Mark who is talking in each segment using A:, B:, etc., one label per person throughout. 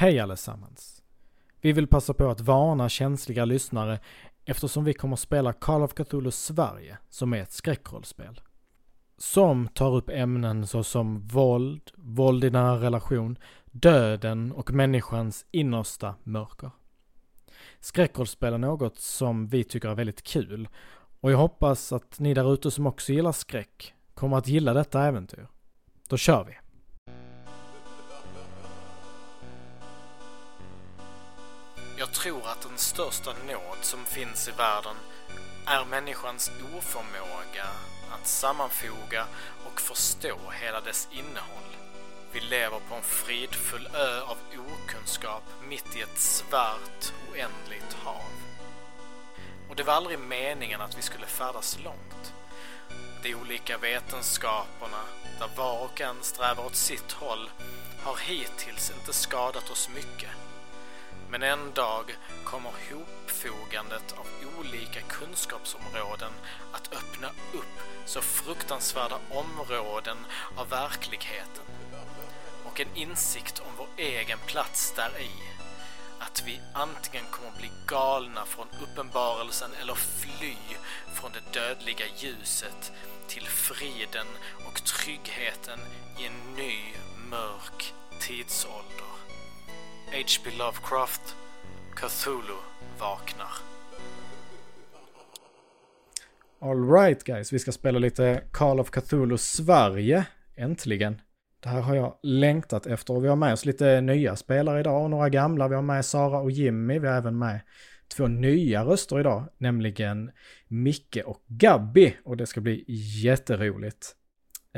A: Hej allesammans! Vi vill passa på att varna känsliga lyssnare eftersom vi kommer att spela Call of Cthulhu Sverige, som är ett skräckrollspel. Som tar upp ämnen såsom våld, våld i nära relation, döden och människans innersta mörker. Skräckrollspel är något som vi tycker är väldigt kul och jag hoppas att ni där ute som också gillar skräck kommer att gilla detta äventyr. Då kör vi! Jag tror att den största nåd som finns i världen är människans oförmåga att sammanfoga och förstå hela dess innehåll. Vi lever på en fridfull ö av okunskap mitt i ett svart, oändligt hav. Och det var aldrig meningen att vi skulle färdas långt. De olika vetenskaperna, där var och en strävar åt sitt håll, har hittills inte skadat oss mycket. Men en dag kommer hopfogandet av olika kunskapsområden att öppna upp så fruktansvärda områden av verkligheten och en insikt om vår egen plats där i. Att vi antingen kommer bli galna från uppenbarelsen eller fly från det dödliga ljuset till friden och tryggheten i en ny mörk tidsålder. H.P. Lovecraft, Cthulhu vaknar. Alright guys, vi ska spela lite Call of Cthulhu Sverige, äntligen. Det här har jag längtat efter och vi har med oss lite nya spelare idag och några gamla. Vi har med Sara och Jimmy, vi har även med två nya röster idag, nämligen Micke och Gabby och det ska bli jätteroligt.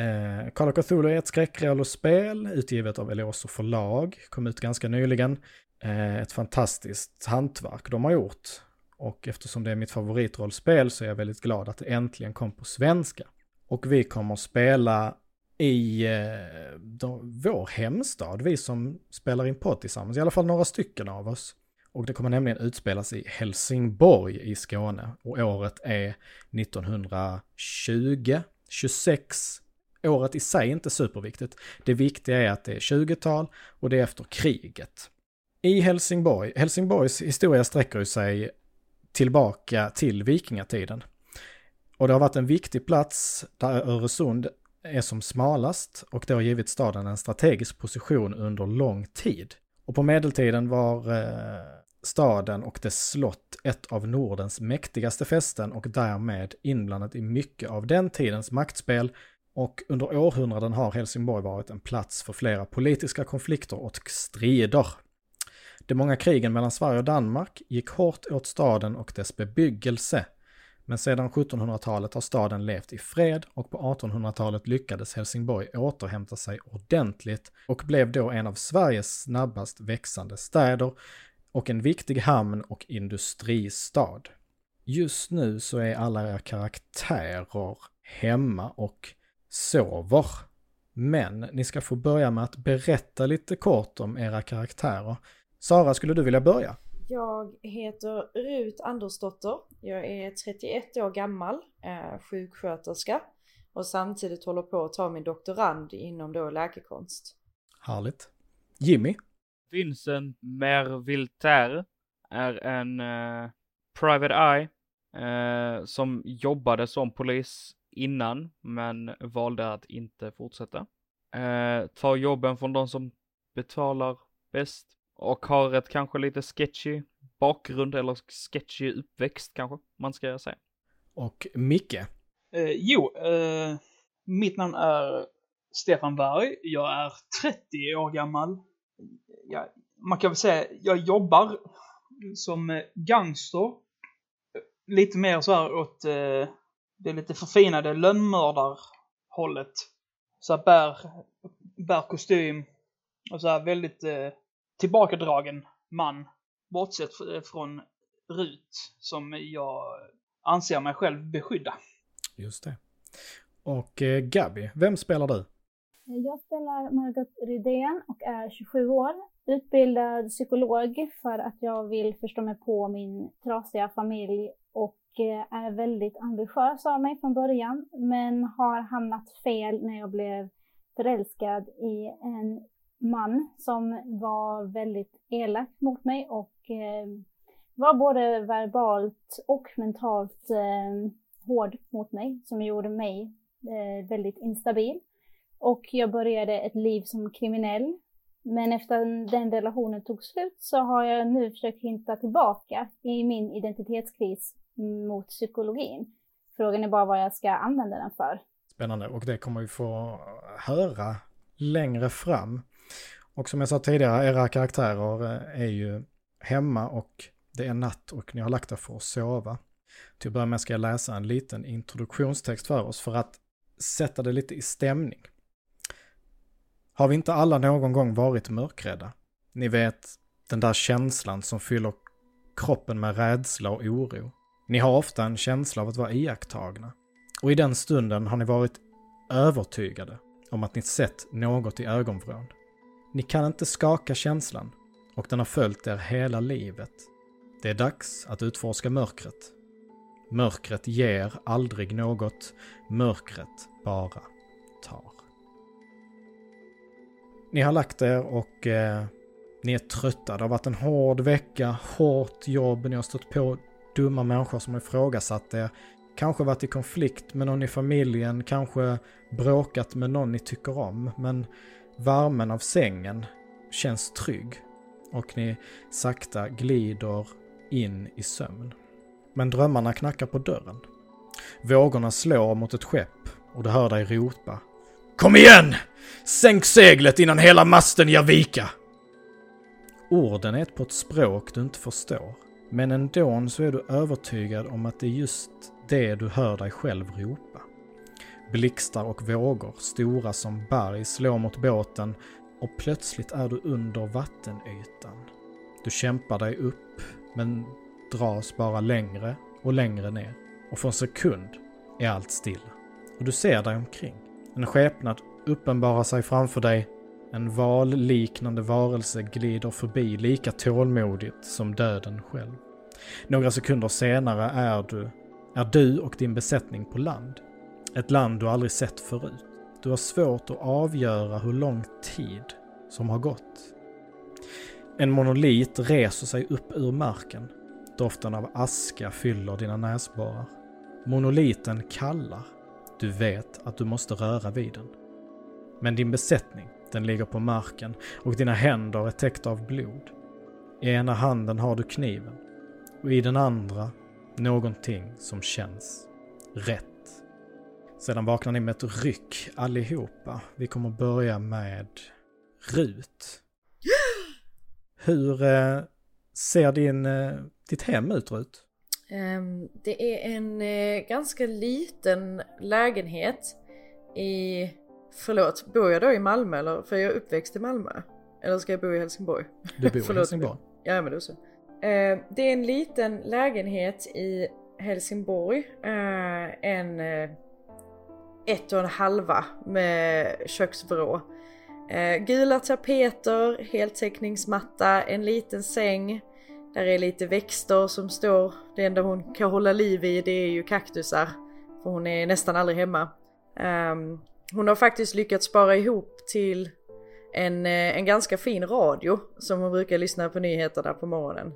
A: Eh, Call of Cthulhu är ett skräckrollspel utgivet av Elioso förlag, kom ut ganska nyligen. Eh, ett fantastiskt hantverk de har gjort. Och eftersom det är mitt favoritrollspel så är jag väldigt glad att det äntligen kom på svenska. Och vi kommer att spela i eh, de, vår hemstad, vi som spelar in podd tillsammans, i alla fall några stycken av oss. Och det kommer nämligen utspelas i Helsingborg i Skåne. Och året är 1920, 26, året i sig är inte superviktigt. Det viktiga är att det är 20-tal och det är efter kriget. I Helsingborg, Helsingborgs historia sträcker sig tillbaka till vikingatiden. Och det har varit en viktig plats där Öresund är som smalast och det har givit staden en strategisk position under lång tid. Och på medeltiden var eh, staden och dess slott ett av Nordens mäktigaste fästen och därmed inblandat i mycket av den tidens maktspel och under århundraden har Helsingborg varit en plats för flera politiska konflikter och strider. De många krigen mellan Sverige och Danmark gick hårt åt staden och dess bebyggelse. Men sedan 1700-talet har staden levt i fred och på 1800-talet lyckades Helsingborg återhämta sig ordentligt och blev då en av Sveriges snabbast växande städer och en viktig hamn och industristad. Just nu så är alla era karaktärer hemma och sover. Men ni ska få börja med att berätta lite kort om era karaktärer. Sara, skulle du vilja börja?
B: Jag heter Rut Andersdotter. Jag är 31 år gammal, är sjuksköterska och samtidigt håller på att ta min doktorand inom då läkekonst.
A: Härligt. Jimmy?
C: Vincent Mervilter är en uh, private eye uh, som jobbade som polis innan, men valde att inte fortsätta. Uh, tar jobben från de som betalar bäst och har ett kanske lite sketchy bakgrund eller sketchy uppväxt kanske man ska säga.
A: Och Micke?
D: Eh, jo, eh, mitt namn är Stefan Berg. Jag är 30 år gammal. Jag, man kan väl säga, jag jobbar som gangster. Lite mer så här åt eh, det lite förfinade lönnmördarhållet. Så här bär, bär kostym och så här väldigt eh, tillbakadragen man. Bortsett från Rut, som jag anser mig själv beskydda.
A: Just det. Och eh, Gabi, vem spelar du?
E: Jag spelar Margot Rydén och är 27 år. Utbildad psykolog för att jag vill förstå mig på min trasiga familj eh, Eh, är väldigt ambitiös av mig från början men har hamnat fel när jag blev förälskad i en man som var väldigt elak mot mig och eh, var både verbalt och mentalt eh, hård mot mig som gjorde mig eh, väldigt instabil. Och jag började ett liv som kriminell. Men efter den relationen tog slut så har jag nu försökt hitta tillbaka i min identitetskris mot psykologin. Frågan är bara vad jag ska använda den för.
A: Spännande och det kommer vi få höra längre fram. Och som jag sa tidigare, era karaktärer eh, är ju hemma och det är natt och ni har lagt er för att sova. Till att börja med ska jag läsa en liten introduktionstext för oss för att sätta det lite i stämning. Har vi inte alla någon gång varit mörkrädda? Ni vet, den där känslan som fyller kroppen med rädsla och oro. Ni har ofta en känsla av att vara iakttagna. Och i den stunden har ni varit övertygade om att ni sett något i ögonvrån. Ni kan inte skaka känslan och den har följt er hela livet. Det är dags att utforska mörkret. Mörkret ger aldrig något, mörkret bara tar. Ni har lagt er och eh, ni är tröttade av att en hård vecka, hårt jobb, ni har stött på dumma människor som har ifrågasatt er. Kanske varit i konflikt med någon i familjen, kanske bråkat med någon ni tycker om. Men värmen av sängen känns trygg och ni sakta glider in i sömn. Men drömmarna knackar på dörren. Vågorna slår mot ett skepp och du hör dig ropa. Kom igen! Sänk seglet innan hela masten ger vika! Orden är på ett språk du inte förstår. Men ändå så är du övertygad om att det är just det du hör dig själv ropa. Blixtar och vågor, stora som berg, slår mot båten och plötsligt är du under vattenytan. Du kämpar dig upp, men dras bara längre och längre ner. Och för en sekund är allt stilla. Och du ser dig omkring. En skepnad uppenbarar sig framför dig. En valliknande varelse glider förbi lika tålmodigt som döden själv. Några sekunder senare är du, är du och din besättning på land. Ett land du aldrig sett förut. Du har svårt att avgöra hur lång tid som har gått. En monolit reser sig upp ur marken. Doften av aska fyller dina näsborrar. Monoliten kallar. Du vet att du måste röra vid den. Men din besättning, den ligger på marken och dina händer är täckta av blod. I ena handen har du kniven och i den andra någonting som känns rätt. Sedan vaknar ni med ett ryck allihopa. Vi kommer börja med Rut. Hur eh, ser din, eh, ditt hem ut Rut?
B: Um, det är en eh, ganska liten lägenhet i, förlåt, bor jag då i Malmö eller? För jag är uppväxt i Malmö. Eller ska jag bo i Helsingborg?
A: Du bor i Helsingborg?
B: Ja men då så. Uh, det är en liten lägenhet i Helsingborg. Uh, en ett och en halva med köksvrå. gula tapeter, heltäckningsmatta, en liten säng där är lite växter som står, det enda hon kan hålla liv i det är ju kaktusar. För hon är nästan aldrig hemma. Um, hon har faktiskt lyckats spara ihop till en, eh, en ganska fin radio som hon brukar lyssna på nyheterna på morgonen.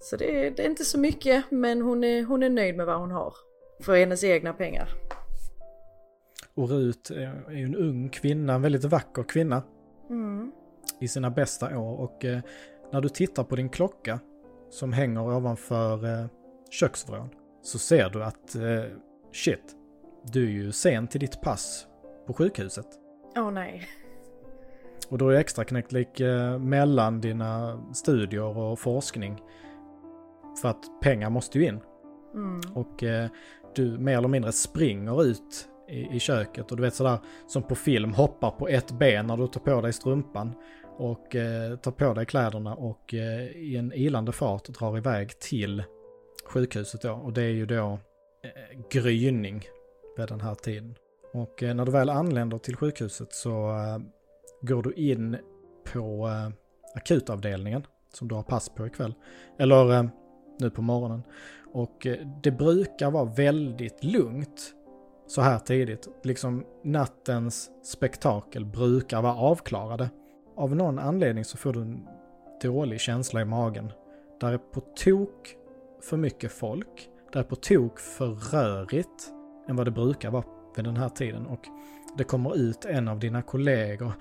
B: Så det, det är inte så mycket men hon är, hon är nöjd med vad hon har. För hennes egna pengar.
A: Och Rut är ju en ung kvinna, en väldigt vacker kvinna.
B: Mm.
A: I sina bästa år och eh, när du tittar på din klocka som hänger ovanför eh, köksvrån så ser du att eh, shit, du är ju sen till ditt pass på sjukhuset.
B: Åh oh, nej.
A: Och då är extra knäckt lik eh, mellan dina studier och forskning. För att pengar måste ju in.
B: Mm.
A: Och eh, du mer eller mindre springer ut i, i köket och du vet sådär som på film hoppar på ett ben när du tar på dig strumpan och eh, tar på dig kläderna och eh, i en ilande fart drar iväg till sjukhuset då. Och det är ju då eh, gryning vid den här tiden. Och eh, när du väl anländer till sjukhuset så eh, går du in på eh, akutavdelningen som du har pass på ikväll. Eller nu på morgonen. Och det brukar vara väldigt lugnt så här tidigt. Liksom nattens spektakel brukar vara avklarade. av någon anledning så får du en dålig känsla i magen. Där är på tok för mycket folk. Där är på tok för rörigt än vad det brukar vara vid den här tiden. Och det kommer ut en av dina kollegor.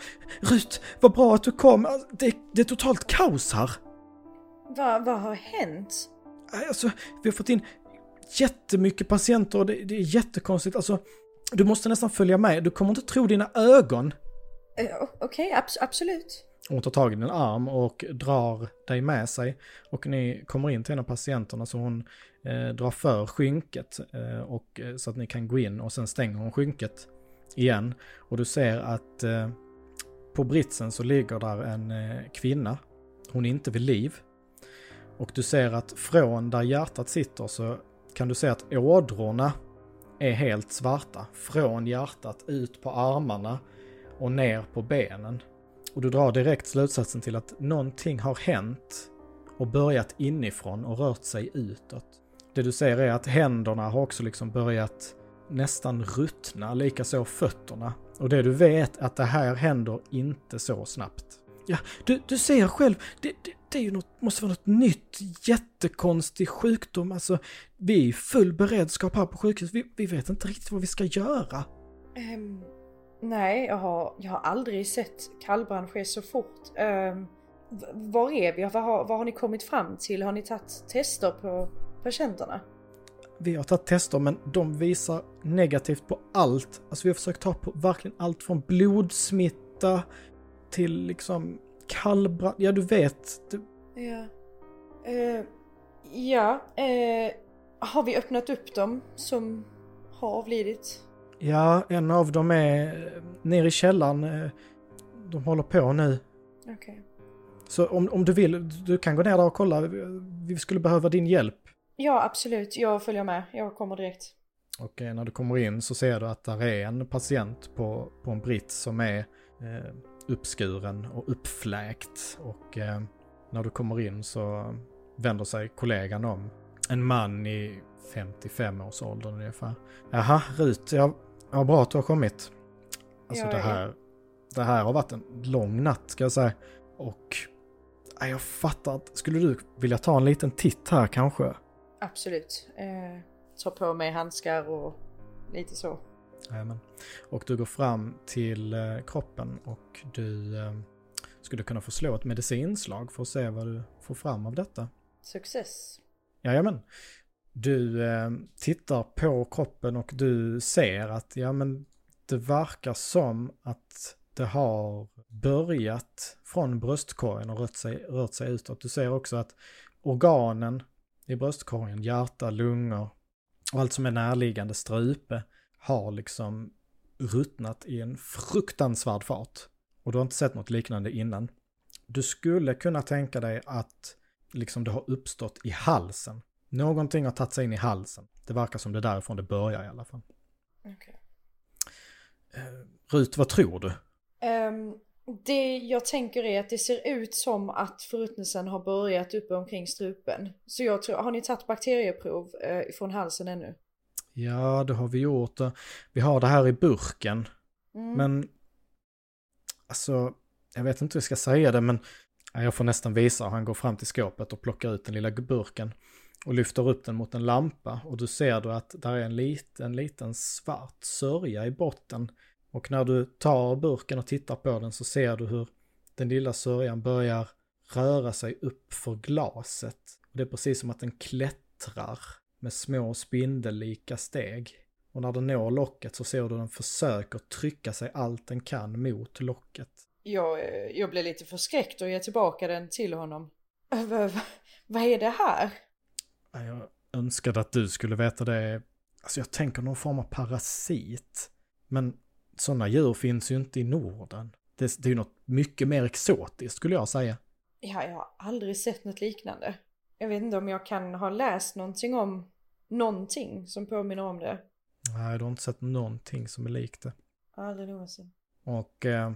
A: Rut, vad bra att du kom! Det, det är totalt kaos här!
B: Vad vad har hänt?
A: Alltså, vi har fått in jättemycket patienter och det, det är jättekonstigt. Alltså, du måste nästan följa med. Du kommer inte tro dina ögon.
B: Eh, Okej, abs- absolut.
A: Hon tar tag i din arm och drar dig med sig. Och ni kommer in till en av patienterna så hon eh, drar för skynket. Eh, och, eh, så att ni kan gå in och sen stänger hon skynket igen. Och du ser att eh, på britsen så ligger där en eh, kvinna. Hon är inte vid liv. Och du ser att från där hjärtat sitter så kan du se att ådrorna är helt svarta. Från hjärtat ut på armarna och ner på benen. Och du drar direkt slutsatsen till att någonting har hänt och börjat inifrån och rört sig utåt. Det du ser är att händerna har också liksom börjat nästan ruttna, likaså fötterna. Och det du vet att det här händer inte så snabbt. Ja, du, du ser själv, det, det, det är ju något, måste vara något nytt, jättekonstig sjukdom. Alltså, vi är i full beredskap här på sjukhuset. Vi, vi vet inte riktigt vad vi ska göra.
B: Ehm, nej, jag har, jag har aldrig sett kallbrand ske så fort. V- var är vi? Vad har, vad har ni kommit fram till? Har ni tagit tester på patienterna?
A: Vi har tagit tester men de visar negativt på allt. Alltså vi har försökt ta på verkligen allt från blodsmitta till liksom kallbrand. Ja du vet. Du,
B: Ja. Eh, ja, eh, har vi öppnat upp dem som har avlidit?
A: ja, en av dem är eh, nere i källaren. De håller på nu.
B: Okej.
A: Så om, om du vill, du kan gå ner där och kolla. Vi skulle behöva din hjälp.
B: Ja, absolut. Jag följer med. Jag kommer direkt.
A: Och eh, när du kommer in så ser du att där är en patient på, på en britt som är eh, uppskuren och uppfläkt. Och eh, när du kommer in så vänder sig kollegan om. En man i 55-årsåldern ungefär. Jaha, Rut, ja, ja, bra att du har kommit. Alltså
B: Ja,
A: det
B: ja.
A: här, det här har varit en lång natt ska jag säga. Och ja, jag fattar att, skulle du vilja ta en liten titt här kanske?
B: Absolut. Eh, ta på mig handskar och lite så.
A: Jajamän. Och du går fram till eh, kroppen och du eh, skulle kunna få slå ett medicinslag för att se vad du får fram av detta.
B: Success.
A: Jajamän. Du eh, tittar på kroppen och du ser att ja men det verkar som att det har börjat från bröstkorgen och rört sig, rört sig utåt. Du ser också att organen i bröstkorgen, hjärta, lungor och allt som är närliggande strupe har liksom ruttnat i en fruktansvärd fart. Och du har inte sett något liknande innan. Du skulle kunna tänka dig att liksom det har uppstått i halsen. Någonting har tagit sig in i halsen. Det verkar som det är därifrån det börjar i alla fall.
B: Okej.
A: Eh, Rut, vad tror du?
B: Ehm, det jag tänker är att det ser ut som att förruttnelsen har börjat uppe omkring strupen. Så jag tror, har ni tagit bakterieprov eh, från halsen ännu?
A: Ja, det har vi gjort. Vi har det här i burken.
B: Mm.
A: Men, alltså, jag vet inte hur jag ska säga det, men ja, jag får nästan visa. Han går fram till skåpet och plockar ut den lilla burken och lyfter upp den mot en lampa. Och du ser då att där är en liten, liten svart sörja i botten. Och när du tar burken och tittar på den så ser du hur den lilla sörjan börjar röra sig upp för glaset. Det är precis som att den klättrar med små spindellika steg. Och när den når locket så ser du den försöker trycka sig allt den kan mot locket.
B: Jag, eh, jag blir lite förskräckt och ger tillbaka den till honom. Vad- är det här?
A: Ja, Jag önskade att du skulle veta det. Alltså jag tänker någon form av parasit. Men sådana djur finns ju inte i Norden. Det, det är ju något mycket mer exotiskt skulle jag säga.
B: Ja, jag har aldrig sett något liknande. Jag vet inte om jag kan ha läst någonting om någonting som påminner om det.
A: Nej, du har inte sett någonting som är likt det.
B: Aldrig någonsin.
A: Och eh,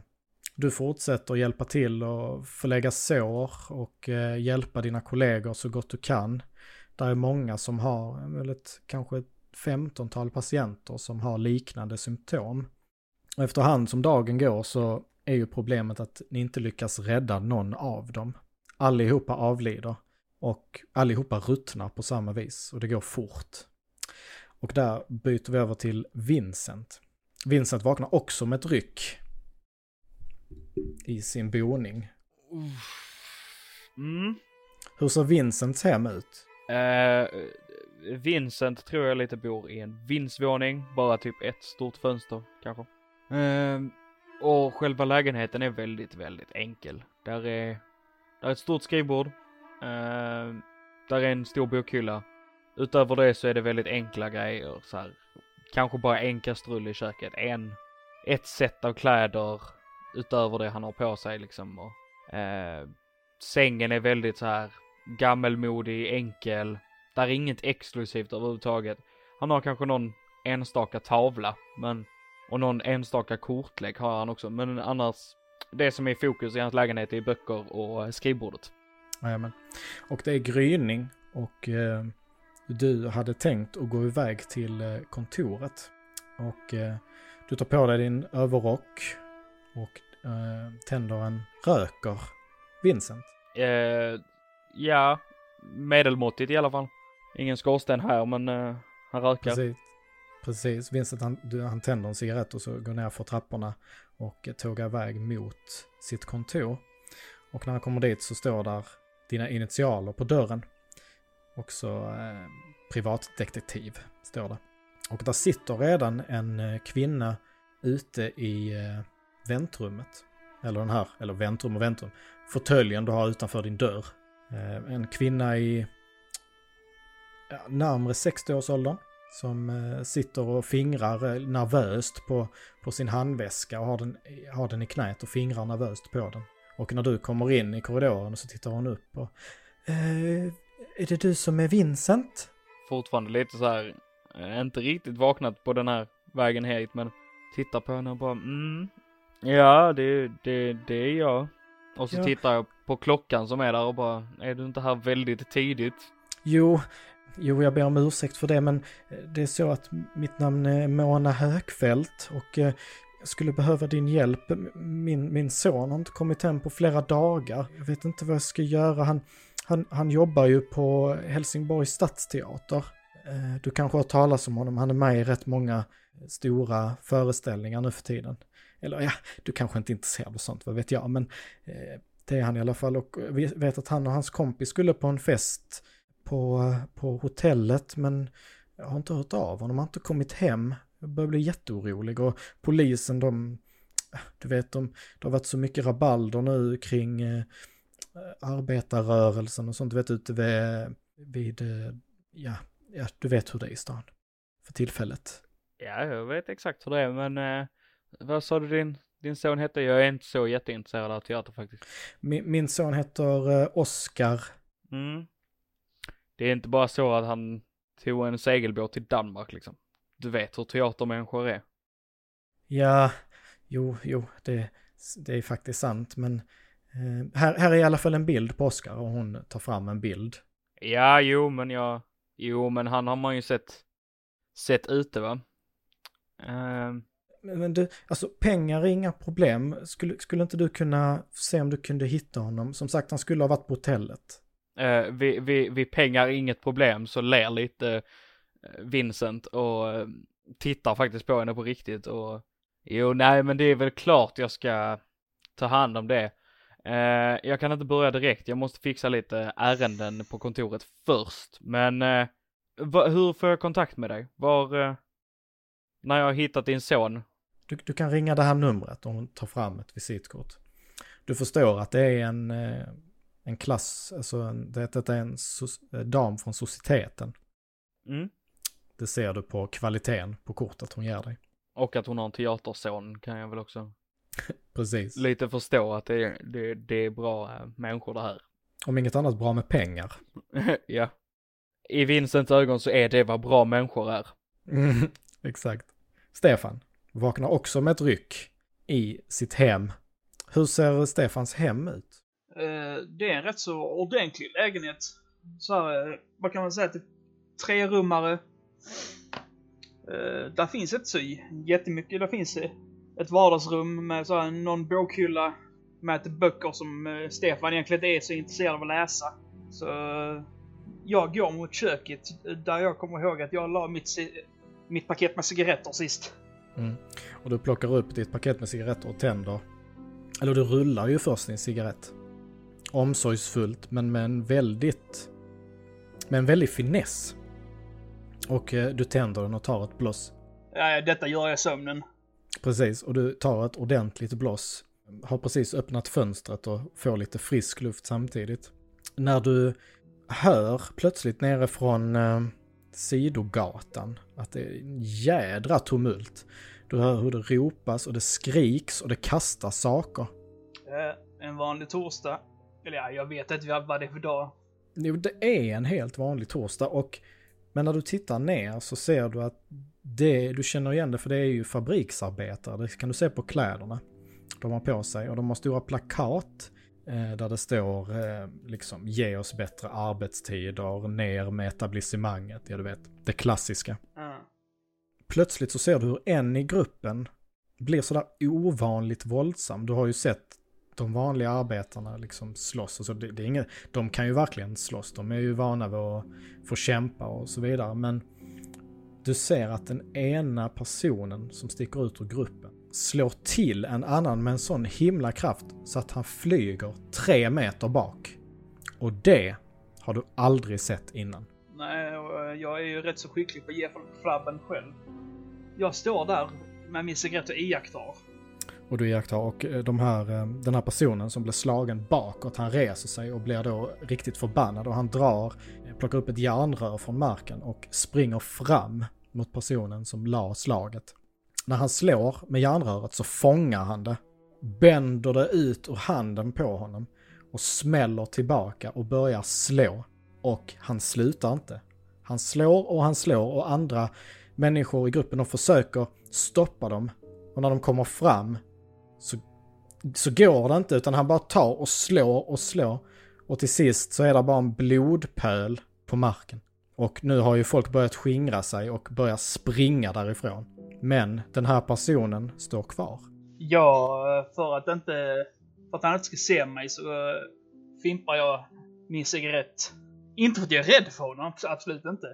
A: du fortsätter hjälpa till och förlägga sår och eh, hjälpa dina kollegor så gott du kan. Det är många som har, väl ett, kanske ett femtontal patienter som har liknande symptom. Och efterhand som dagen går så är ju problemet att ni inte lyckas rädda någon av dem. Allihopa avlider och allihopa ruttnar på samma vis och det går fort. Och där byter vi över till Vincent. Vincent vaknar också med ett ryck i sin boning.
C: Mm.
A: Hur ser Vincents hem ut?
C: Eh, Vincent tror jag lite bor i en vindsvåning, bara typ ett stort fönster kanske. Ehm, och själva lägenheten är väldigt, väldigt enkel. Där är, där är ett stort skrivbord. Eh, där är en stor bokhylla. Utöver det så är det väldigt enkla grejer så här. Kanske bara en kastrull i köket, en, ett set av kläder utöver det han har på sig liksom. Och, eh, sängen är väldigt så här gammelmodig, enkel. Där är inget exklusivt överhuvudtaget. Han har kanske någon enstaka tavla, men och någon enstaka kortlek har han också. Men annars, det som är i fokus i hans lägenhet är böcker och skrivbordet.
A: Jajamän. Och det är gryning och eh, du hade tänkt att gå iväg till eh, kontoret. Och eh, du tar på dig din överrock och eh, tänder en röker. Vincent.
C: Eh, ja, medelmåttigt i alla fall. Ingen skorsten här, men eh, han rökar.
A: Precis. Precis. Vincent han, han tänder en cigarett och så går ner för trapporna och eh, tågar iväg mot sitt kontor. Och när han kommer dit så står där dina initialer på dörren. Också eh, privatdetektiv står det. Och där sitter redan en eh, kvinna ute i eh, väntrummet. Eller den här, eller väntrum och väntrum. Fåtöljen du har utanför din dörr. Eh, en kvinna i ja, närmre 60-årsåldern. Som eh, sitter och fingrar eh, nervöst på, på sin handväska och har den, har den i knät och fingrar nervöst på den. Och när du kommer in i korridoren så tittar hon upp och... Eh, är det du som är Vincent?
C: Fortfarande lite så här, eh, inte riktigt vaknat på den här vägen hit, men tittar på henne och bara mm. Ja, det, det, det är jag. Och så
A: Ja.
C: tittar jag på klockan som är där och bara, är du inte här väldigt tidigt?
A: Jo, jo, jag ber om ursäkt för det, men eh, det är så att mitt namn är Mona Högfeldt och eh, jag skulle behöva din hjälp. Min, min son har inte kommit hem på flera dagar. Jag vet inte vad jag ska göra. Han, han, han jobbar ju på Helsingborgs stadsteater. Eh, du kanske har talat om honom. Han är med i rätt många stora föreställningar nu för tiden. Eller ja, du kanske inte är intresserad av sånt, vad vet jag, men eh, det är han i alla fall. Och vi vet att han och hans kompis skulle på en fest på, på hotellet men jag har inte hört av honom, han har inte kommit hem. Jag börjar bli jätteorolig och polisen de, du vet de, det har varit så mycket rabalder nu kring eh, arbetarrörelsen och sånt, du vet ute vid, vid eh, ja, ja, du vet hur det är i stan för tillfället.
C: Ja, jag vet exakt hur det är, men eh, vad sa du din, din son hette? Jag är inte så jätteintresserad av teater faktiskt.
A: Min, min son heter eh, Oskar.
C: Mm. Det är inte bara så att han tog en segelbåt till Danmark liksom. Du vet hur teatermänniskor är.
A: Ja, jo, jo, det, det är faktiskt sant, men eh, här, här är i alla fall en bild på Oskar och hon tar fram en bild.
C: Ja, jo, men jag, jo, men han har man ju sett, sett ute va. Ehm,
A: Men, men du, alltså pengar är inga problem. Skulle, skulle inte du kunna se om du kunde hitta honom? Som sagt, han skulle ha varit på hotellet
C: eh, vi, vi, vi pengar inget problem, så ler lite eh, Vincent och eh, tittar faktiskt på henne på riktigt och jo, nej, men det är väl klart jag ska ta hand om det. Eh, jag kan inte börja direkt, jag måste fixa lite ärenden på kontoret först, men eh, va, hur får jag kontakt med dig? Var, eh, när jag har hittat din son?
A: Du, du kan ringa det här numret och hon tar fram ett visitkort. Du förstår att det är en, eh, en klass, alltså en, det, det är en so- eh, dam från societeten.
C: Mm.
A: Det ser du på kvaliteten på kortet hon ger dig.
C: Och att hon har en teaterson kan jag väl också
A: Precis.
C: lite förstå att det är, det, det är bra äh, människor det här.
A: Om inget annat bra med pengar.
C: ja. I Vincents ögon så är det vad bra människor är.
A: Mm, exakt. Stefan vaknar också med ett ryck i sitt hem. Hur ser Stefans hem ut?
D: Eh, det är en rätt så ordentlig lägenhet. Så här, eh, vad kan man säga, typ trerummare. Eh, där finns inte så jättemycket, där finns eh, ett vardagsrum med så här, någon bokhylla med böcker som Stefan egentligen inte är så intresserad av att läsa. Så jag går mot köket där jag kommer ihåg att jag la mitt, mitt paket med cigaretter sist.
A: Mm. Och du plockar upp ditt paket med cigaretter och tänder. Eller du rullar ju först din cigarett. Omsorgsfullt men med en väldigt... Med en väldig finess. Och eh, du tänder den och tar ett bloss.
D: Ja, detta gör jag i sömnen.
A: Precis, och du tar ett ordentligt bloss. Har precis öppnat fönstret och får lite frisk luft samtidigt. När du hör plötsligt nere från eh, sidogatan att det är en jädra tumult. Du hör hur det ropas och det skriks och det kastas saker.
D: En vanlig torsdag. Eller ja, jag vet inte vad det är för dag.
A: Jo, det är en helt vanlig torsdag och men när du tittar ner så ser du att det, du känner igen det för det är ju fabriksarbetare. Det kan du se på kläderna de har på sig och de har stora plakat eh, där det står eh, liksom ge oss bättre arbetstider, ner med etablissemanget, ja du vet, det klassiska.
D: Mm.
A: Plötsligt så ser du hur en i gruppen blir sådär ovanligt våldsam. Du har ju sett de vanliga arbetarna liksom slåss. Alltså det, det är inget, de kan ju verkligen slåss. De är ju vana vid att få kämpa och så vidare. Men du ser att den ena personen som sticker ut ur gruppen slår till en annan med en sån himla kraft så att han flyger tre meter bak. Och det har du aldrig sett innan.
D: Nej, eh, jag är ju rätt så skicklig på att ge flabben själv. Jag står där med min cigarett och iakttar.
A: Och du iakttar och eh, de här, eh, den här personen som blir slagen bakåt, han reser sig och blir då riktigt förbannad och han drar, eh, plockar upp ett järnrör från marken och springer fram mot personen som la slaget. När han slår med järnröret så fångar han det, bänder det ut ur handen på honom och smäller tillbaka och börjar slå. Och han slutar inte. Han slår och han slår och andra människor i gruppen de försöker stoppa dem. Och när de kommer fram så, så går det inte utan han bara tar och slår och slår. Och till sist så är det bara en blodpöl på marken. Och nu har ju folk börjat skingra sig och börja springa därifrån. Men den här personen står kvar.
D: Ja, för att inte, för att han inte ska se mig så uh, fimpar jag min cigarett. Inte för att jag är rädd för honom, absolut inte.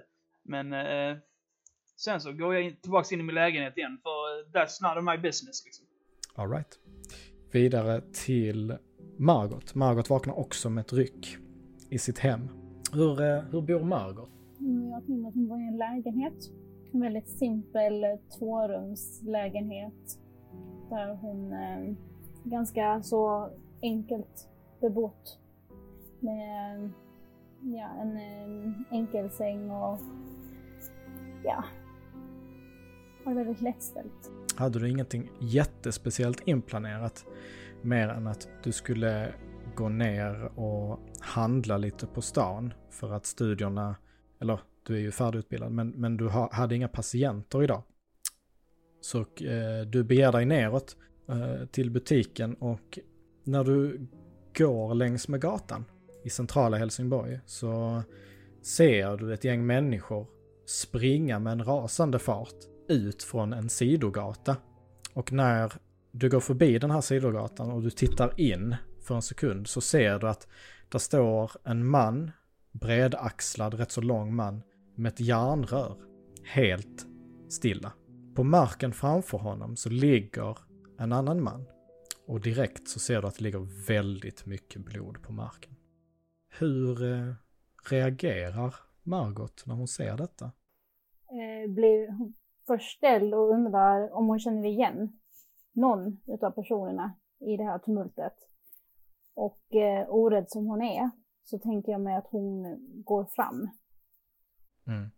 D: Men uh, sen så går jag in, tillbaks in i min lägenhet igen för that's none of my business liksom.
A: Alright. Vidare till Margot. Margot vaknar också med ett ryck i sitt hem. Hur, eh, hur bor Margot?
E: Mm, jag tror att hon bor i en lägenhet en väldigt simpel eh, tvårumslägenhet där hon eh, ganska så enkelt bebott med eh, ja, en, en enkel säng och ja, har det väldigt lättställt.
A: Hade du ingenting jättespeciellt inplanerat mer än att du skulle gå ner och handla lite på stan för att studierna, eller du är ju färdigutbildad, men, men du ha, hade inga patienter idag. Så eh, du beger dig neråt eh, till butiken och när du går längs med gatan i centrala Helsingborg så ser du ett gäng människor springa med en rasande fart ut från en sidogata. Och när du går förbi den här sidogatan och du tittar in för en sekund så ser du att där står en man, bredaxlad, rätt så lång man, med ett järnrör helt stilla. På marken framför honom så ligger en annan man och direkt så ser du att det ligger väldigt mycket blod på marken. Hur eh, reagerar Margot när hon ser detta?
E: Eh, blir förställd och undrar om hon känner igen någon av personerna i det här tumultet. Och eh, orädd som hon är så tänker jag mig att hon går fram
A: Mm.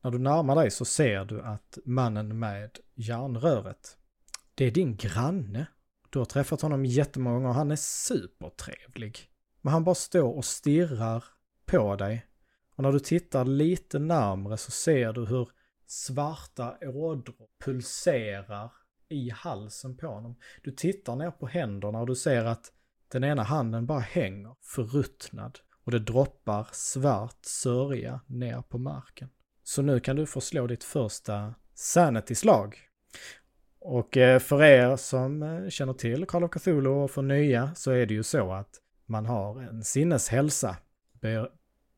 A: När du närmar dig så ser du att mannen med järnröret, det är din granne. Du har träffat honom jättemånga gånger och han är supertrevlig. Men han bara står och stirrar på dig. Och när du tittar lite närmre så ser du hur svarta ådror pulserar i halsen på honom. Du tittar ner på händerna och du ser att den ena handen bara hänger förruttnad och det droppar svart sörja ner på marken. Så nu kan du få slå ditt första sanity-slag. Och eh, för er som eh, känner till Call of Cthulhu och för nya så är det ju så att man har en sinneshälsa. Be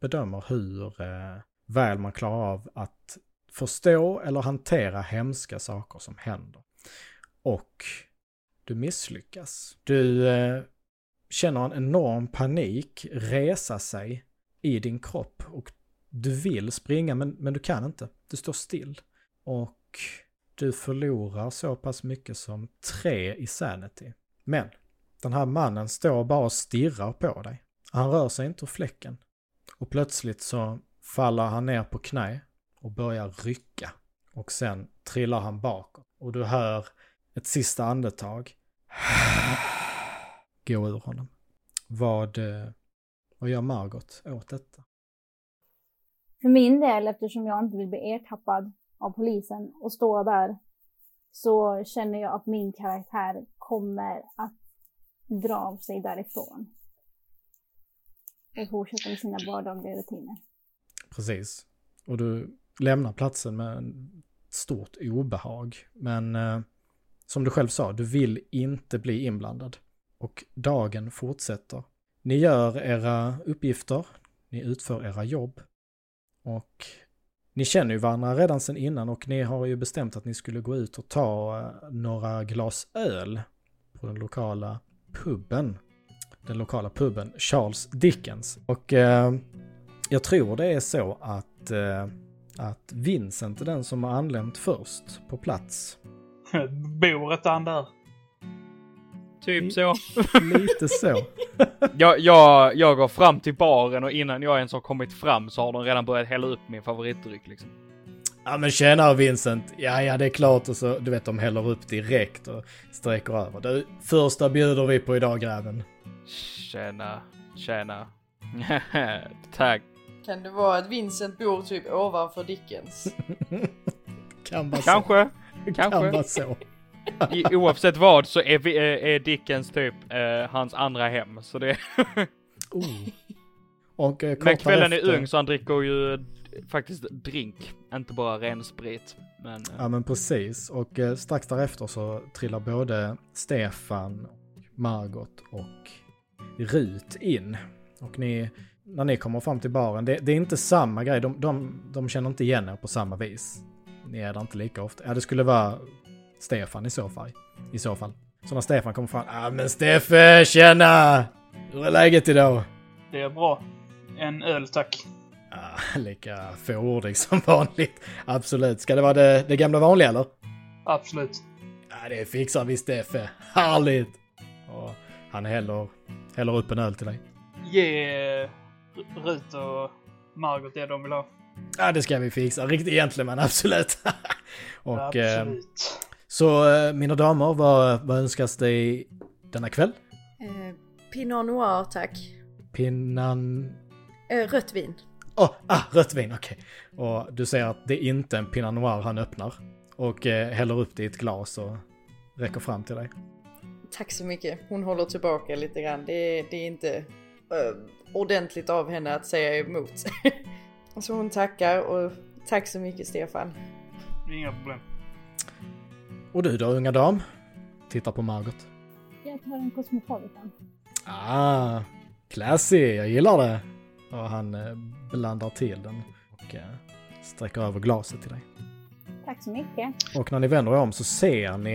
A: bedömer hur eh, väl man klarar av att förstå eller hantera hemska saker som händer. Och du misslyckas. Du eh, känner en enorm panik resa sig i din kropp och du vill springa men, men du kan inte. Du står still. Och du förlorar så pass mycket som tre i sanity. Men den här mannen står bara och stirrar på dig. Han rör sig inte ur fläcken. Och plötsligt så faller han ner på knä och börjar rycka. Och sen trillar han bakåt. Och du hör ett sista andetag gå ur honom. Vad, eh, vad gör Margot åt detta?
E: För min del, eftersom jag inte vill bli ertappad av polisen och stå där, så känner jag att min karaktär kommer att dra av sig därifrån. Och fortsätta med sina vardagliga rutiner.
A: Precis. Och du lämnar platsen med stort obehag. Men eh, som du själv sa, du vill inte bli inblandad. Och dagen fortsätter. Ni gör era uppgifter, ni utför era jobb. Och ni känner ju varandra redan sedan innan och ni har ju bestämt att ni skulle gå ut och ta eh, några glas öl på den lokala puben. Den lokala puben Charles Dickens. Och eh, jag tror det är så att, eh, att Vincent är den som har anlänt först på plats.
D: Bor inte han där?
C: Typ så.
A: Lite så.
C: jag, jag, jag går fram till baren och innan jag ens har kommit fram så har de redan börjat hälla upp min favoritdryck liksom.
A: Ja men tjena Vincent, ja ja det är klart och så du vet de häller upp direkt och sträcker över. Du, första bjuder vi på idag grabben.
C: Tjena, tjena. Tack.
B: Kan det vara att Vincent bor typ ovanför Dickens?
A: kan vara
C: Kanske.
A: så.
C: kanske.
A: Kan vara så.
C: I, oavsett vad så är, vi, är, är Dickens typ eh, hans andra hem. Så det...
A: oh. Och eh,
C: Men kvällen
A: efter...
C: är ung så han dricker ju faktiskt drink, inte bara ren sprit. Men, eh.
A: Ja men precis. Och eh, strax därefter så trillar både Stefan, Margot och Rut in. Och ni, när ni kommer fram till baren, det, det är inte samma grej. De, de, de känner inte igen er på samma vis. Ni är där inte lika ofta. Ja, det skulle vara Stefan i så fall. I så fall. Så när Stefan kommer fram, ah, men Steffe, tjena! Hur är läget idag?
D: Det är bra. En öl tack.
A: Ah, lika fåordig som vanligt. Absolut. Ska det vara det, det gamla vanliga eller?
D: Absolut.
A: Ja, det fixar vi Steffe. Härligt! Och han häller, häller upp en öl till dig.
D: Ge Rut och Margot det de vill ha.
A: Ja, det ska vi fixa. Riktig gentleman, absolut. och, eh,
D: absolut.
A: så eh, mina damer, vad, vad önskas dig denna kväll?
B: Eh, Pinot Noir tack.
A: Pinnan...
B: Eh, rött vin.
A: Åh, oh, ah, rött vin, okej. Okay. Och du ser att det är inte en Pinot Noir han öppnar. Och eh, häller upp det i ett glas och räcker fram till dig.
B: Tack så mycket. Hon håller tillbaka lite grann. Det, det är inte uh, ordentligt av henne att säga emot. så hon tackar och tack så mycket Stefan.
D: Inga problem.
A: Och du då unga dam? Tittar på Margot.
E: Jag tar en Cosmopolitan.
A: Ah, classy, jag gillar det. Och han eh, blandar till den och eh, sträcker över glaset till dig.
E: Tack så mycket.
A: Och när ni vänder er om så ser ni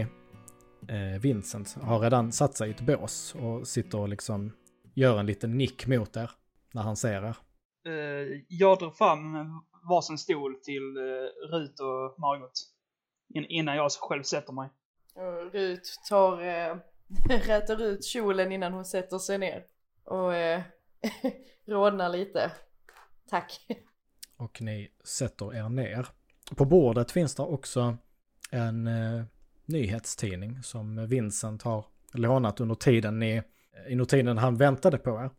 A: eh, Vincent har redan satt sig i ett bås och sitter och liksom gör en liten nick mot er när han ser er.
D: Uh, jag drar fram varsin stol till uh, Rut och Margot. In innan jag själv sätter mig.
B: Rut tar, äh, rätar ut kjolen innan hon sätter sig ner. Och äh, rodnar lite. Tack.
A: Och ni sätter er ner. På bordet finns det också en eh, nyhetstidning som Vincent har lånat under tiden ni, under tiden han väntade på er.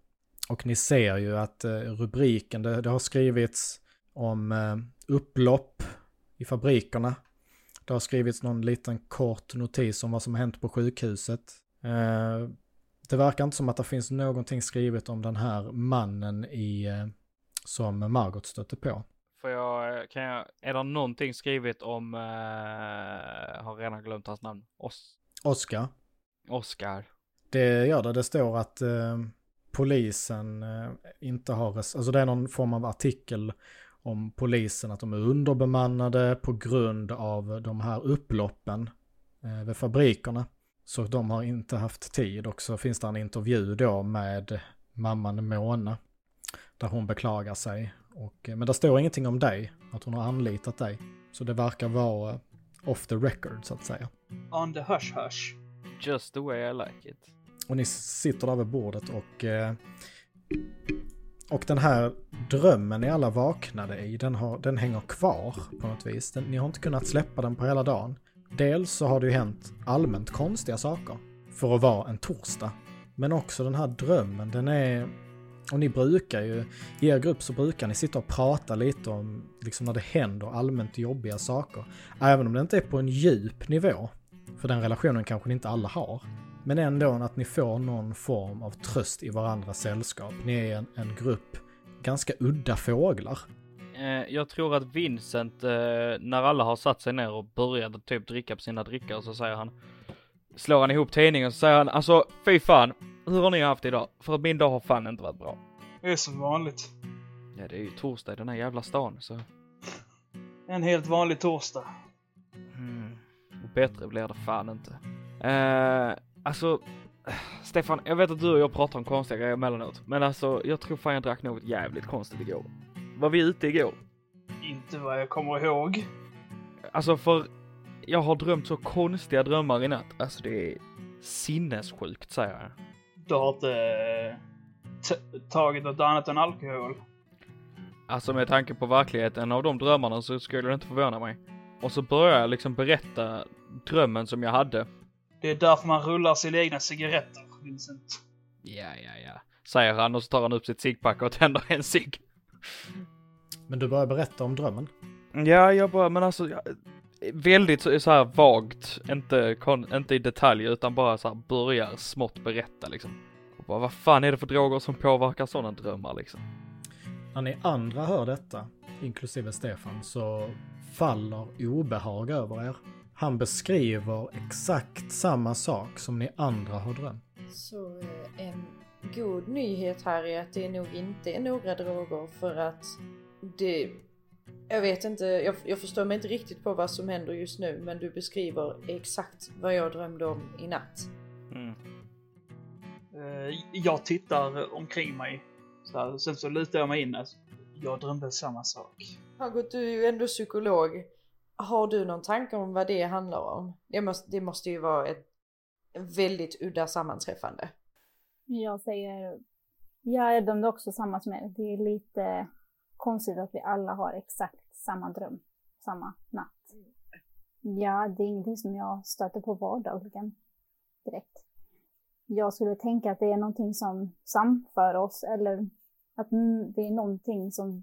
A: Och ni ser ju att eh, rubriken, det, det, har skrivits om eh, upplopp i fabrikerna. Det har skrivits någon liten kort notis om vad som hänt på sjukhuset. Eh, det verkar inte som att det finns någonting skrivet om den här mannen i, eh, som Margot stötte på.
C: Får jag, kan jag, är det någonting skrivet om, uh, har redan glömt hans namn, Os
A: Oskar.
C: Oscar.
A: Det gör det. Det står att eh, polisen eh, inte har... Alltså det är någon form av artikel om polisen, att de är underbemannade på grund av de här upploppen eh, vid fabrikerna. Så de har inte haft tid och så finns det en intervju då med mamman Mona. Där hon beklagar sig. Och, eh, men det står ingenting om dig, att hon har anlitat dig. Så det verkar vara eh, off the record så att säga.
D: On the hush hush.
C: Just the way I like it.
A: Och ni sitter där vid bordet och... Eh, och den här drömmen ni alla vaknade i, den, har, den hänger kvar på något vis. Den, ni har inte kunnat släppa den på hela dagen. Dels så har det ju hänt allmänt konstiga saker för att vara en torsdag. Men också den här drömmen, den är... Och ni brukar ju, i er grupp så brukar ni sitta och prata lite om liksom när det händer allmänt jobbiga saker. Även om det inte är på en djup nivå. För den relationen kanske ni inte alla har. Men ändå att ni får någon form av tröst i varandras sällskap. Ni är en, en grupp ganska udda fåglar.
C: Eh, jag tror att Vincent, eh, när alla har satt sig ner och börjat typ dricka på sina drickor så säger han, slår han ihop tidningen och så säger han, alltså fy fan, hur har ni haft idag? För min dag har fan inte varit bra.
D: Det är som vanligt.
C: Ja, det är ju torsdag i den här jävla stan så.
D: En helt vanlig torsdag.
C: Mm. Och bättre blir det fan inte. Eh, alltså, Stefan, jag vet att du och jag pratar om konstiga grejer emellanåt, men alltså jag tror fan jag drack något jävligt konstigt igår. Var vi ute igår?
D: Inte vad jag kommer ihåg.
C: Alltså för jag har drömt så konstiga drömmar i natt. Alltså det är sinnessjukt säger jag.
D: Du har inte eh, tagit något annat än alkohol.
C: Alltså med tanke på verkligheten av de drömmarna så skulle det inte förvåna mig. Och så börjar jag liksom berätta drömmen som jag hade.
D: Det är därför man rullar sina egna cigaretter, Vincent.
C: Ja, ja, ja. Säger han och så tar han upp sitt ciggpack och tänder en cigg.
A: Men du börjar berätta om drömmen.
C: Ja, jag bara, men alltså. Jag, väldigt så, så här vagt, inte, kon, inte i detalj utan bara så här börjar smått berätta liksom. Och bara, vad fan är det för droger som påverkar sådana drömmar liksom?
A: När ni andra hör detta, inklusive Stefan, så faller obehag över er. Han beskriver exakt samma sak som ni andra har drömt.
B: Så eh, en god nyhet här är att det nog inte är några droger för att det... Jag vet inte, jag, jag förstår mig inte riktigt på vad som händer just nu men du beskriver exakt vad jag drömde om i natt.
C: Mm.
D: Eh, Jag tittar omkring mig. Så här, sen så lutar jag mig in. Alltså, Jag drömde samma sak.
B: Margot, du är ju ändå psykolog. Har du någon tanke om vad det handlar om? Det måste, det måste ju vara ett väldigt udda sammanträffande.
E: Jag säger, jag drömde också samma som er. Det är lite konstigt att vi alla har exakt samma dröm, samma natt. Ja, det är ingenting som jag stöter på vardagligen direkt. Jag skulle tänka att det är någonting som samför oss eller att det är någonting som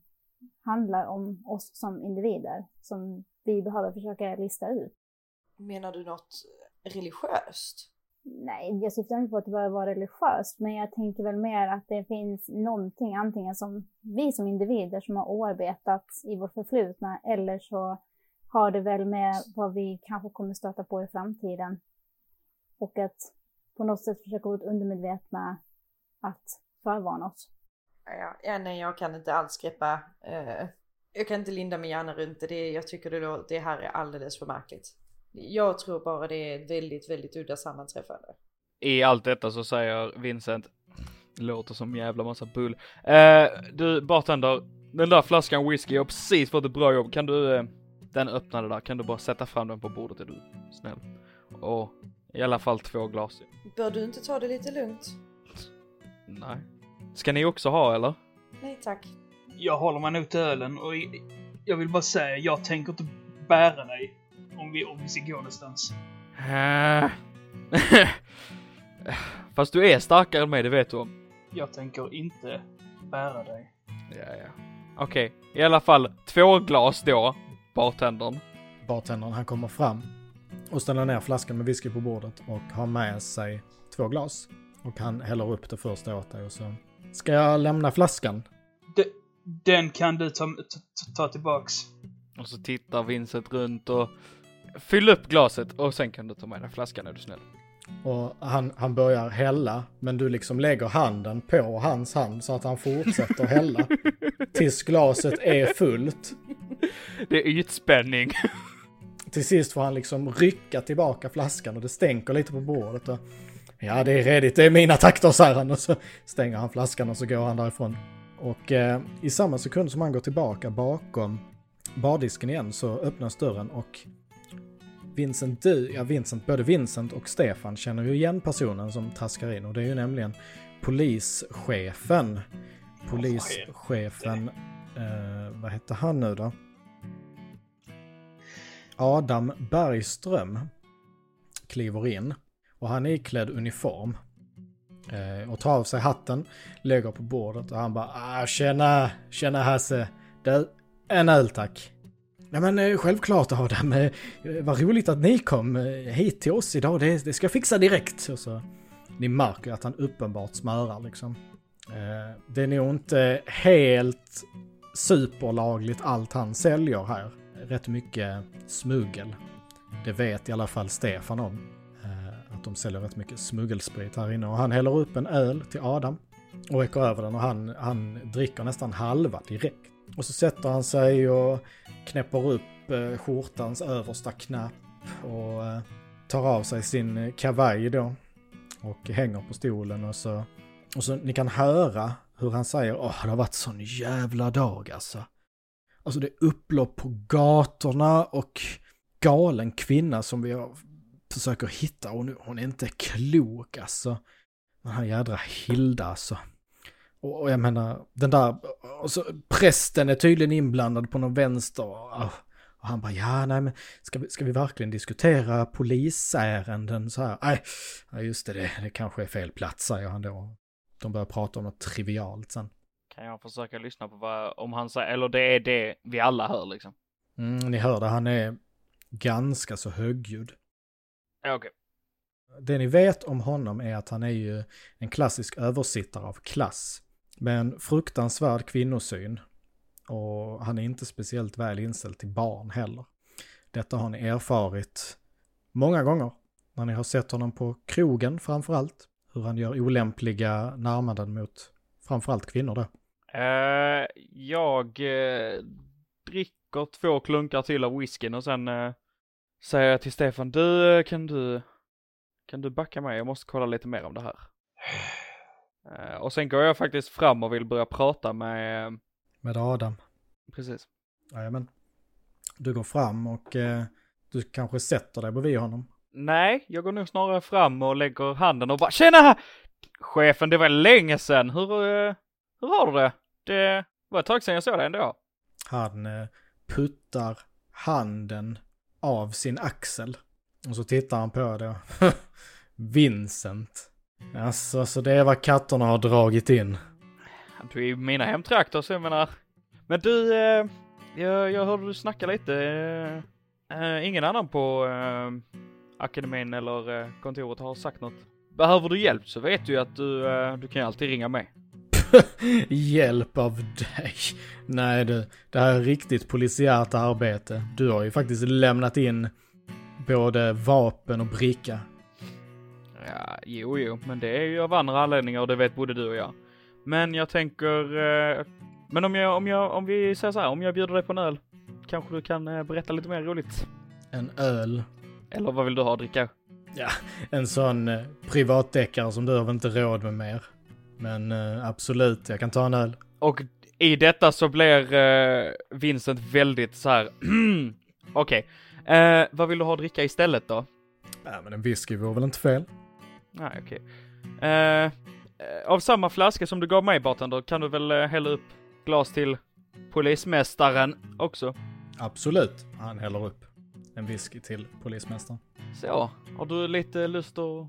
E: handlar om oss som individer som vi behöver försöka lista ut.
B: Menar du något religiöst?
E: Nej, jag syftar inte på att det behöver vara religiöst, men jag tänker väl mer att det finns någonting, antingen som vi som individer som har oarbetat i vårt förflutna, eller så har det väl med vad vi kanske kommer stöta på i framtiden. Och att på något sätt försöka vara undermedvetna att förvarna oss.
B: Ja, ja, nej jag kan inte alls greppa. Eh, jag kan inte linda min hjärna runt det. det. Jag tycker det, det här är alldeles för märkligt. Jag tror bara det är ett väldigt, väldigt udda sammanträffande.
C: I allt detta så säger Vincent, låter som jävla massa bull. Eh, du bartender, den där flaskan whisky, jag har precis fått ett bra jobb. Kan du, eh, den öppnade där, kan du bara sätta fram den på bordet är du snäll? Och i alla fall två glas.
B: Bör du inte ta det lite lugnt?
C: Nej. Ska ni också ha eller?
B: Nej tack.
D: Jag håller mig nog till ölen och jag vill bara säga, jag tänker inte bära dig om vi, om vi ska gå någonstans.
C: Fast du är starkare än mig, det vet du om.
D: Jag tänker inte bära dig.
C: Ja, ja. Okej, i alla fall två glas då, bartendern.
A: Bartendern han kommer fram och ställer ner flaskan med whisky på bordet och har med sig två glas. Och han häller upp det första åt dig och så ska jag lämna flaskan.
D: Det, Den kan du ta, ta, ta tillbaks.
C: Och så tittar Vincent runt och fyll upp glaset och sen kan du ta med dig flaskan är du snäll.
A: Och han, han börjar hälla, men du liksom lägger handen på hans hand så att han fortsätter hälla. Tills glaset är fullt.
C: Det är ytspänning.
A: Till sist får han liksom rycka tillbaka flaskan och det stänker lite på bordet. Och, ja, det är redigt, det är mina takter, säger han. Och så stänger han flaskan och så går han därifrån. Och eh, i samma sekund som han går tillbaka bakom bardisken igen så öppnas dörren och Vincent, du, ja Vincent, både Vincent och Stefan känner ju igen personen som traskar in och det är ju nämligen polischefen. Polischefen, eh, vad hette han nu då? Adam Bergström kliver in och han är iklädd uniform. Eh, och tar av sig hatten, lägger på bordet och han bara ah, tjena, tjena Hasse. Du, en öl tack. Ja men eh, självklart Adam, eh, vad roligt att ni kom eh, hit till oss idag, det, det ska jag fixa direkt. Och så, ni märker att han uppenbart smörar liksom. Eh, det är nog inte helt superlagligt allt han säljer här. Rätt mycket smuggel. Det vet i alla fall Stefan om. Att de säljer rätt mycket smuggelsprit här inne. Och han häller upp en öl till Adam. Och räcker över den och han, han dricker nästan halva direkt. Och så sätter han sig och knäpper upp eh, skjortans översta knapp. Och eh, tar av sig sin kavaj då. Och hänger på stolen och så... Och så ni kan höra hur han säger åh det har varit sån jävla dag alltså. Alltså det är upplopp på gatorna och galen kvinna som vi har, försöker hitta och nu, hon är inte klok alltså. Den här jädra Hilda alltså. Och, och jag menar, den där, alltså, prästen är tydligen inblandad på någon vänster. Och, och han bara, ja nej men ska vi, ska vi verkligen diskutera polisärenden så här? Nej, ja, just det, det, det kanske är fel plats säger han då. De börjar prata om något trivialt sen.
C: Kan jag försöka lyssna på vad, om han säger, eller det är det vi alla hör liksom.
A: Mm, ni hör det, han är ganska så högljudd.
C: Okej.
A: Det ni vet om honom är att han är ju en klassisk översittare av klass. Med en fruktansvärd kvinnosyn. Och han är inte speciellt väl inställd till barn heller. Detta har ni erfarit många gånger. När ni har sett honom på krogen framförallt. Hur han gör olämpliga närmanden mot framförallt kvinnor då.
C: Eh, jag eh, dricker två klunkar till av whiskyn och sen eh, säger jag till Stefan, du eh, kan du, kan du backa mig? Jag måste kolla lite mer om det här. Eh, och sen går jag faktiskt fram och vill börja prata med,
A: Med Adam.
C: precis.
A: Jajamän. Du går fram och eh, du kanske sätter dig bredvid honom.
C: Nej, jag går nog snarare fram och lägger handen och bara Tjena! Chefen, det var länge sedan. Hur, eh, hur har du det? Det var ett tag sedan jag såg dig ändå.
A: Han puttar handen av sin axel. Och så tittar han på det. Vincent. Alltså, så det är vad katterna har dragit in.
C: Du är i mina hemtrakter så jag menar. Men du, eh, jag, jag hörde du snacka lite. Eh, eh, ingen annan på eh, akademin eller eh, kontoret har sagt något. Behöver du hjälp så vet du ju att du, eh, du kan ju alltid ringa mig.
A: Hjälp av dig. Nej du, det här är riktigt polisiärt arbete. Du har ju faktiskt lämnat in både vapen och bricka.
C: Ja, jo, jo, men det är ju av andra anledningar och det vet både du och jag. Men jag tänker, eh, men om jag, om jag, om vi säger så här, om jag bjuder dig på en öl, kanske du kan eh, berätta lite mer roligt?
A: En öl.
C: Eller vad vill du ha att dricka?
A: En sån eh, privatdeckare som du har väl inte råd med mer. Men eh, absolut, jag kan ta en öl.
C: Och i detta så blir eh, Vincent väldigt så här. okej, eh, vad vill du ha att dricka istället då?
A: Ja, men en whisky vore väl inte fel?
C: Nej, okej. Eh, eh, av samma flaska som du gav mig bartender kan du väl eh, hälla upp glas till polismästaren också?
A: Absolut. Han häller upp en whisky till polismästaren.
C: Så, har du lite lust att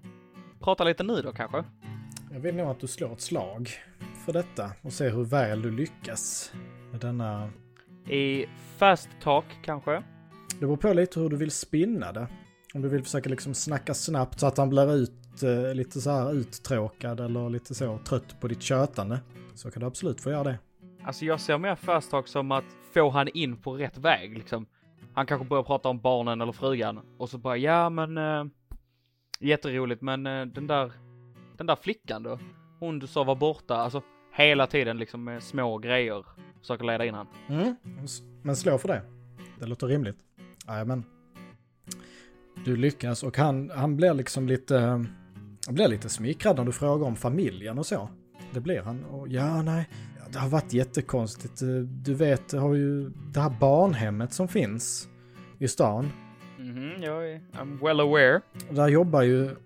C: prata lite nu då kanske?
A: Jag vill nog att du slår ett slag för detta och se hur väl du lyckas med denna...
C: I fast talk kanske?
A: Det beror på lite hur du vill spinna det. Om du vill försöka liksom snacka snabbt så att han blir ut, eh, lite så här uttråkad eller lite så trött på ditt tjötande. Så kan du absolut få göra det.
C: Alltså jag ser mer fast talk som att få han in på rätt väg liksom. Han kanske börjar prata om barnen eller frugan och så bara ja men äh, jätteroligt men äh, den där den där flickan då? Hon du sa var borta, alltså hela tiden liksom med små grejer försöker leda in han.
A: Mm. Men slå för det. Det låter rimligt. men Du lyckas och han, han blir liksom lite, han blir lite smickrad när du frågar om familjen och så. Det blir han. Och ja, nej, det har varit jättekonstigt. Du vet, det har ju det här barnhemmet som finns i stan.
C: Mhm, mm jag är I'm well aware.
A: Där jobbar ju,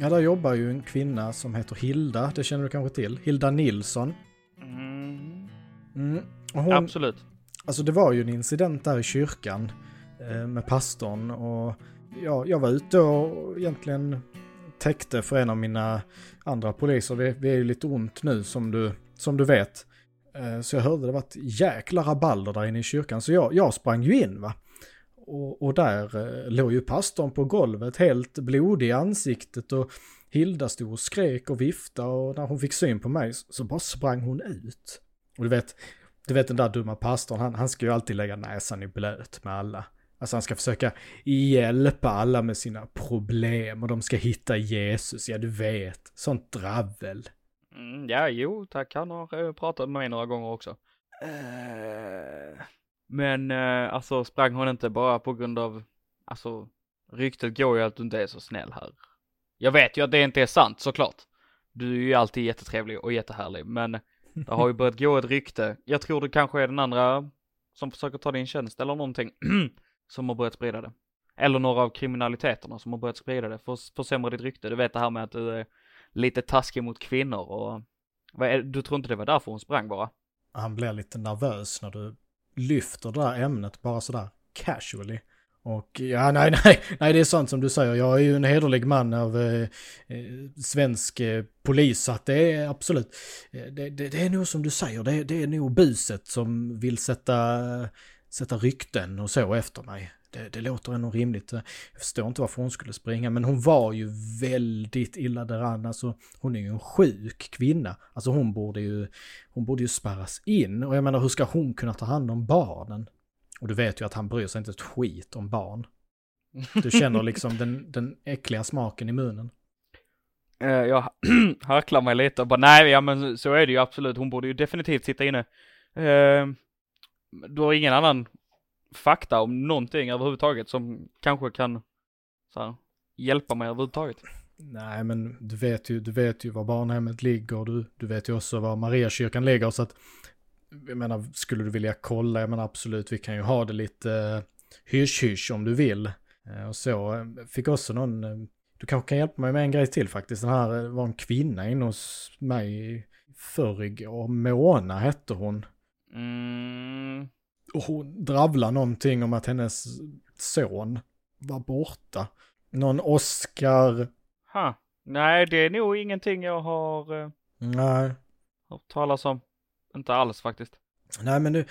A: ja där jobbar ju en kvinna som heter Hilda, det känner du kanske till? Hilda Nilsson.
C: Mm.
A: Mm. Hon,
C: Absolut.
A: Alltså det var ju en incident där i kyrkan eh, med pastorn och ja, jag var ute och egentligen täckte för en av mina andra poliser. Vi, vi är ju lite ont nu som du, som du vet. Eh, så jag hörde det var ett jäkla rabalder där inne i kyrkan. Så jag, jag sprang ju in va. Och, och där eh, låg ju pastorn på golvet helt blodig i ansiktet och Hilda stod och skrek och viftade och när hon fick syn på mig så bara sprang hon ut. Och du vet, du vet den där dumma pastorn, han, han ska ju alltid lägga näsan i blöt med alla. Alltså han ska försöka hjälpa alla med sina problem och de ska hitta Jesus, ja du vet. Sånt dravel.
C: Mm, ja, jo, tack. Han har uh, pratat med mig några gånger också. Uh, men uh, alltså sprang hon inte bara på grund av, alltså ryktet går ju att du inte är så snäll här. Jag vet ju att det inte är sant såklart. Du är ju alltid jättetrevlig och jättehärlig, men det har ju börjat gå ett rykte. Jag tror det kanske är den andra som försöker ta din tjänst eller någonting som har börjat sprida det. Eller några av kriminaliteterna som har börjat sprida det för försämra ditt rykte. Du vet det här med att du är lite taskig mot kvinnor och du tror inte det var därför hon sprang bara?
A: Han blir lite nervös när du lyfter det där ämnet bara sådär casually. Och ja, nej, nej, nej, det är sant som du säger. Jag är ju en hederlig man av eh, eh svensk eh, polis, så att det är absolut, eh, det, det, det, är nog som du säger, det, det är nog buset som vill sätta, sätta rykten och så efter mig. Det, det låter ändå rimligt. Jag förstår inte varför hon skulle springa, men hon var ju väldigt illa däran. Alltså, hon är ju en sjuk kvinna. Alltså hon borde ju, hon borde ju spärras in. Och jag menar, hur ska hon kunna ta hand om barnen? Och du vet ju att han bryr sig inte ett skit om barn. Du känner liksom den, den äckliga smaken i munnen.
C: Uh, jag harklar mig lite och bara nej, ja men så är det ju absolut. Hon borde ju definitivt sitta inne. Uh, du har ingen annan fakta om någonting överhuvudtaget som kanske kan så här, hjälpa mig överhuvudtaget?
A: Nej, men du vet ju, du vet ju var barnhemmet ligger. Du, du vet ju också var Mariakyrkan ligger. Så att jag menar, skulle du vilja kolla, jag menar absolut, vi kan ju ha det lite uh, hysch-hysch om du vill. Uh, och så, fick också någon, du kanske kan hjälpa mig med en grej till faktiskt. Den här var en kvinna inne hos mig förr och Mona hette hon.
C: Mm.
A: Hon dravlar någonting om att hennes son var borta. Någon Oscar.
C: Ha. Nej, det är nog ingenting jag har
A: Nej.
C: hört talas om. Inte alls faktiskt.
A: Nej men nu,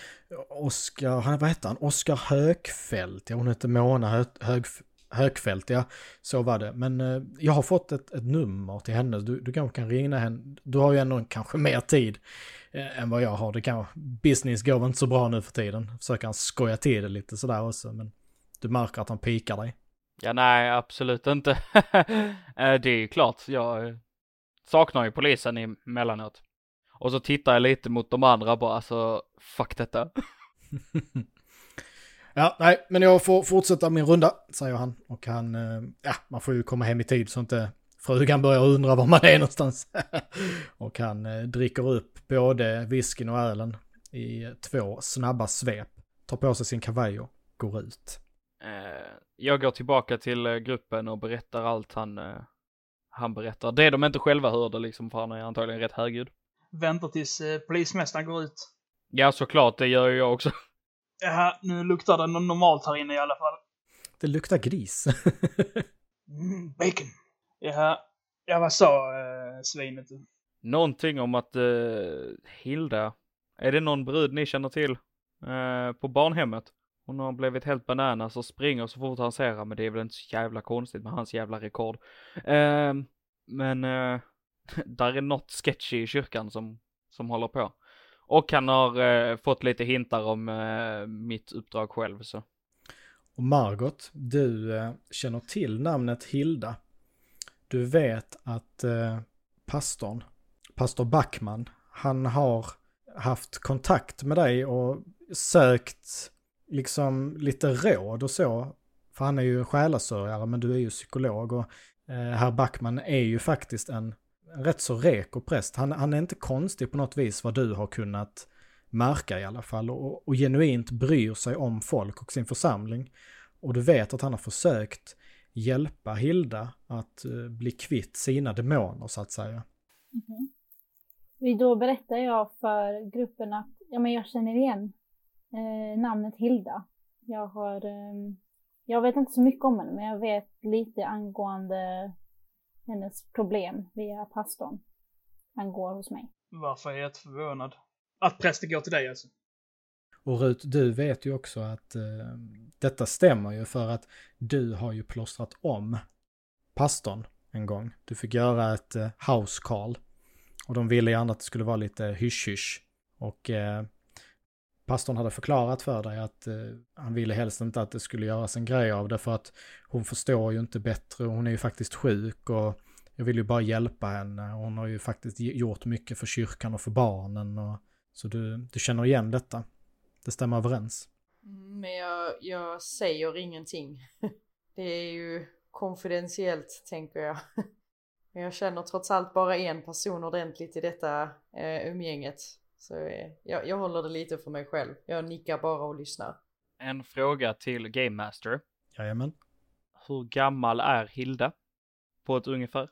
A: Oskar, vad hette han? Oskar Högfält, ja hon hette Mona Hö, Hög, Högfält, ja så var det. Men eh, jag har fått ett, ett nummer till henne, du, du kanske kan ringa henne. Du har ju ändå kanske mer tid eh, än vad jag har. Det kan, business går väl inte så bra nu för tiden. Försöker han skoja till det lite sådär också, men du märker att han pikar dig.
C: Ja, nej, absolut inte. Eh, det är ju klart, jag eh, saknar ju polisen emellanåt. Och så tittar jag lite mot de andra bara, alltså, fuck detta.
A: ja, nej, men jag får fortsätta min runda, säger han. Och han, ja, man får ju komma hem i tid så inte frugan börjar undra var man är någonstans. och han eh, dricker upp både whiskyn och ölen i två snabba svep. Tar på sig sin kavaj och går ut.
C: Eh, jag går tillbaka till gruppen och berättar allt han, han berättar. Det de inte själva hörde liksom, för han är antagligen rätt högljudd
D: väntar tills eh, polismästaren går ut.
C: Ja, såklart. Det gör ju jag också.
D: Ja, nu luktar det normalt här inne i alla fall.
A: Det luktar gris.
D: mm, bacon. Ja, ja vad sa eh, svinet?
C: Någonting om att eh, Hilda, är det någon brud ni känner till eh, på barnhemmet? Hon har blivit helt bananas och springer så fort han ser men det är väl inte så jävla konstigt med hans jävla rekord. Eh, men eh, där är något sketchy i kyrkan som, som håller på. Och han har eh, fått lite hintar om eh, mitt uppdrag själv så.
A: Och Margot, du eh, känner till namnet Hilda. Du vet att eh, pastorn, pastor Backman, han har haft kontakt med dig och sökt liksom lite råd och så. För han är ju själasörjare men du är ju psykolog och eh, herr Backman är ju faktiskt en, en rätt så reko präst. Han, han är inte konstig på något vis vad du har kunnat märka i alla fall och, och genuint bryr sig om folk och sin församling. Och du vet att han har försökt hjälpa Hilda att uh, bli kvitt sina demoner så att säga.
E: Mm. Då berättar jag för gruppen att ja, men jag känner igen eh, namnet Hilda. Jag har, eh, jag vet inte så mycket om henne, men jag vet lite angående hennes problem via pastorn. Han går hos mig.
D: Varför är jag förvånad? Att prästen går till dig alltså?
A: Och Rut, du vet ju också att eh, detta stämmer ju för att du har ju plåstrat om pastorn en gång. Du fick göra ett eh, house call. Och de ville gärna att det skulle vara lite hysch-hysch. Och eh, pastorn hade förklarat för dig att eh, han ville helst inte att det skulle göras en grej av det för att hon förstår ju inte bättre. Hon är ju faktiskt sjuk och jag vill ju bara hjälpa henne. Hon har ju faktiskt gjort mycket för kyrkan och för barnen. Och, så du, du känner igen detta. Det stämmer överens.
B: Men jag, jag säger ingenting. Det är ju konfidentiellt tänker jag. Men jag känner trots allt bara en person ordentligt i detta eh, umgänget. Så eh, jag, jag håller det lite för mig själv. Jag nickar bara och lyssnar.
C: En fråga till Game Master.
A: Jajamän.
C: Hur gammal är Hilda? På ett ungefär?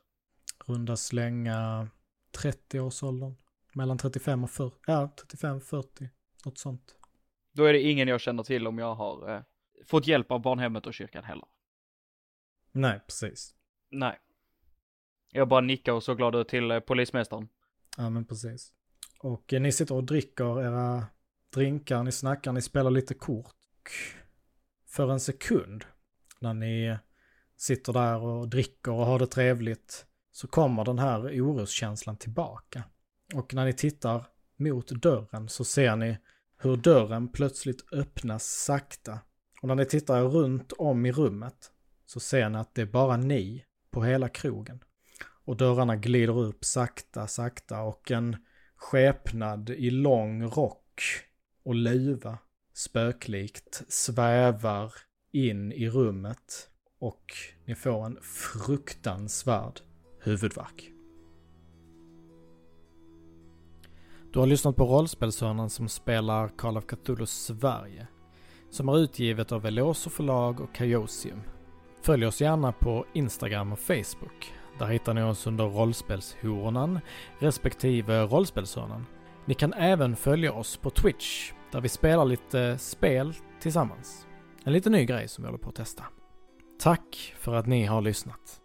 A: Runda slänga 30-årsåldern. Mellan 35 och 40. Ja, 35-40. Något sånt.
C: Då är det ingen jag känner till om jag har eh, fått hjälp av barnhemmet och kyrkan heller.
A: Nej, precis.
C: Nej. Jag bara nickar och så glad ut till eh, polismästaren.
A: Ja, men precis. Och eh, ni sitter och dricker era drinkar, ni snackar, ni spelar lite kort. För en sekund, när ni sitter där och dricker och har det trevligt, så kommer den här oroskänslan tillbaka. Och när ni tittar mot dörren så ser ni hur dörren plötsligt öppnas sakta. Och när ni tittar runt om i rummet så ser ni att det är bara ni på hela krogen. Och dörrarna glider upp sakta, sakta och en skepnad i lång rock och luva spöklikt svävar in i rummet och ni får en fruktansvärd huvudvärk. Du har lyssnat på Rollspelshörnan som spelar Call of Cthulhu Sverige. Som är utgivet av Veloso förlag och Chaosium. Följ oss gärna på Instagram och Facebook. Där hittar ni oss under Rollspelshornan respektive Rollspelshörnan. Ni kan även följa oss på Twitch där vi spelar lite spel tillsammans. En liten ny grej som vi håller på att testa. Tack för att ni har lyssnat.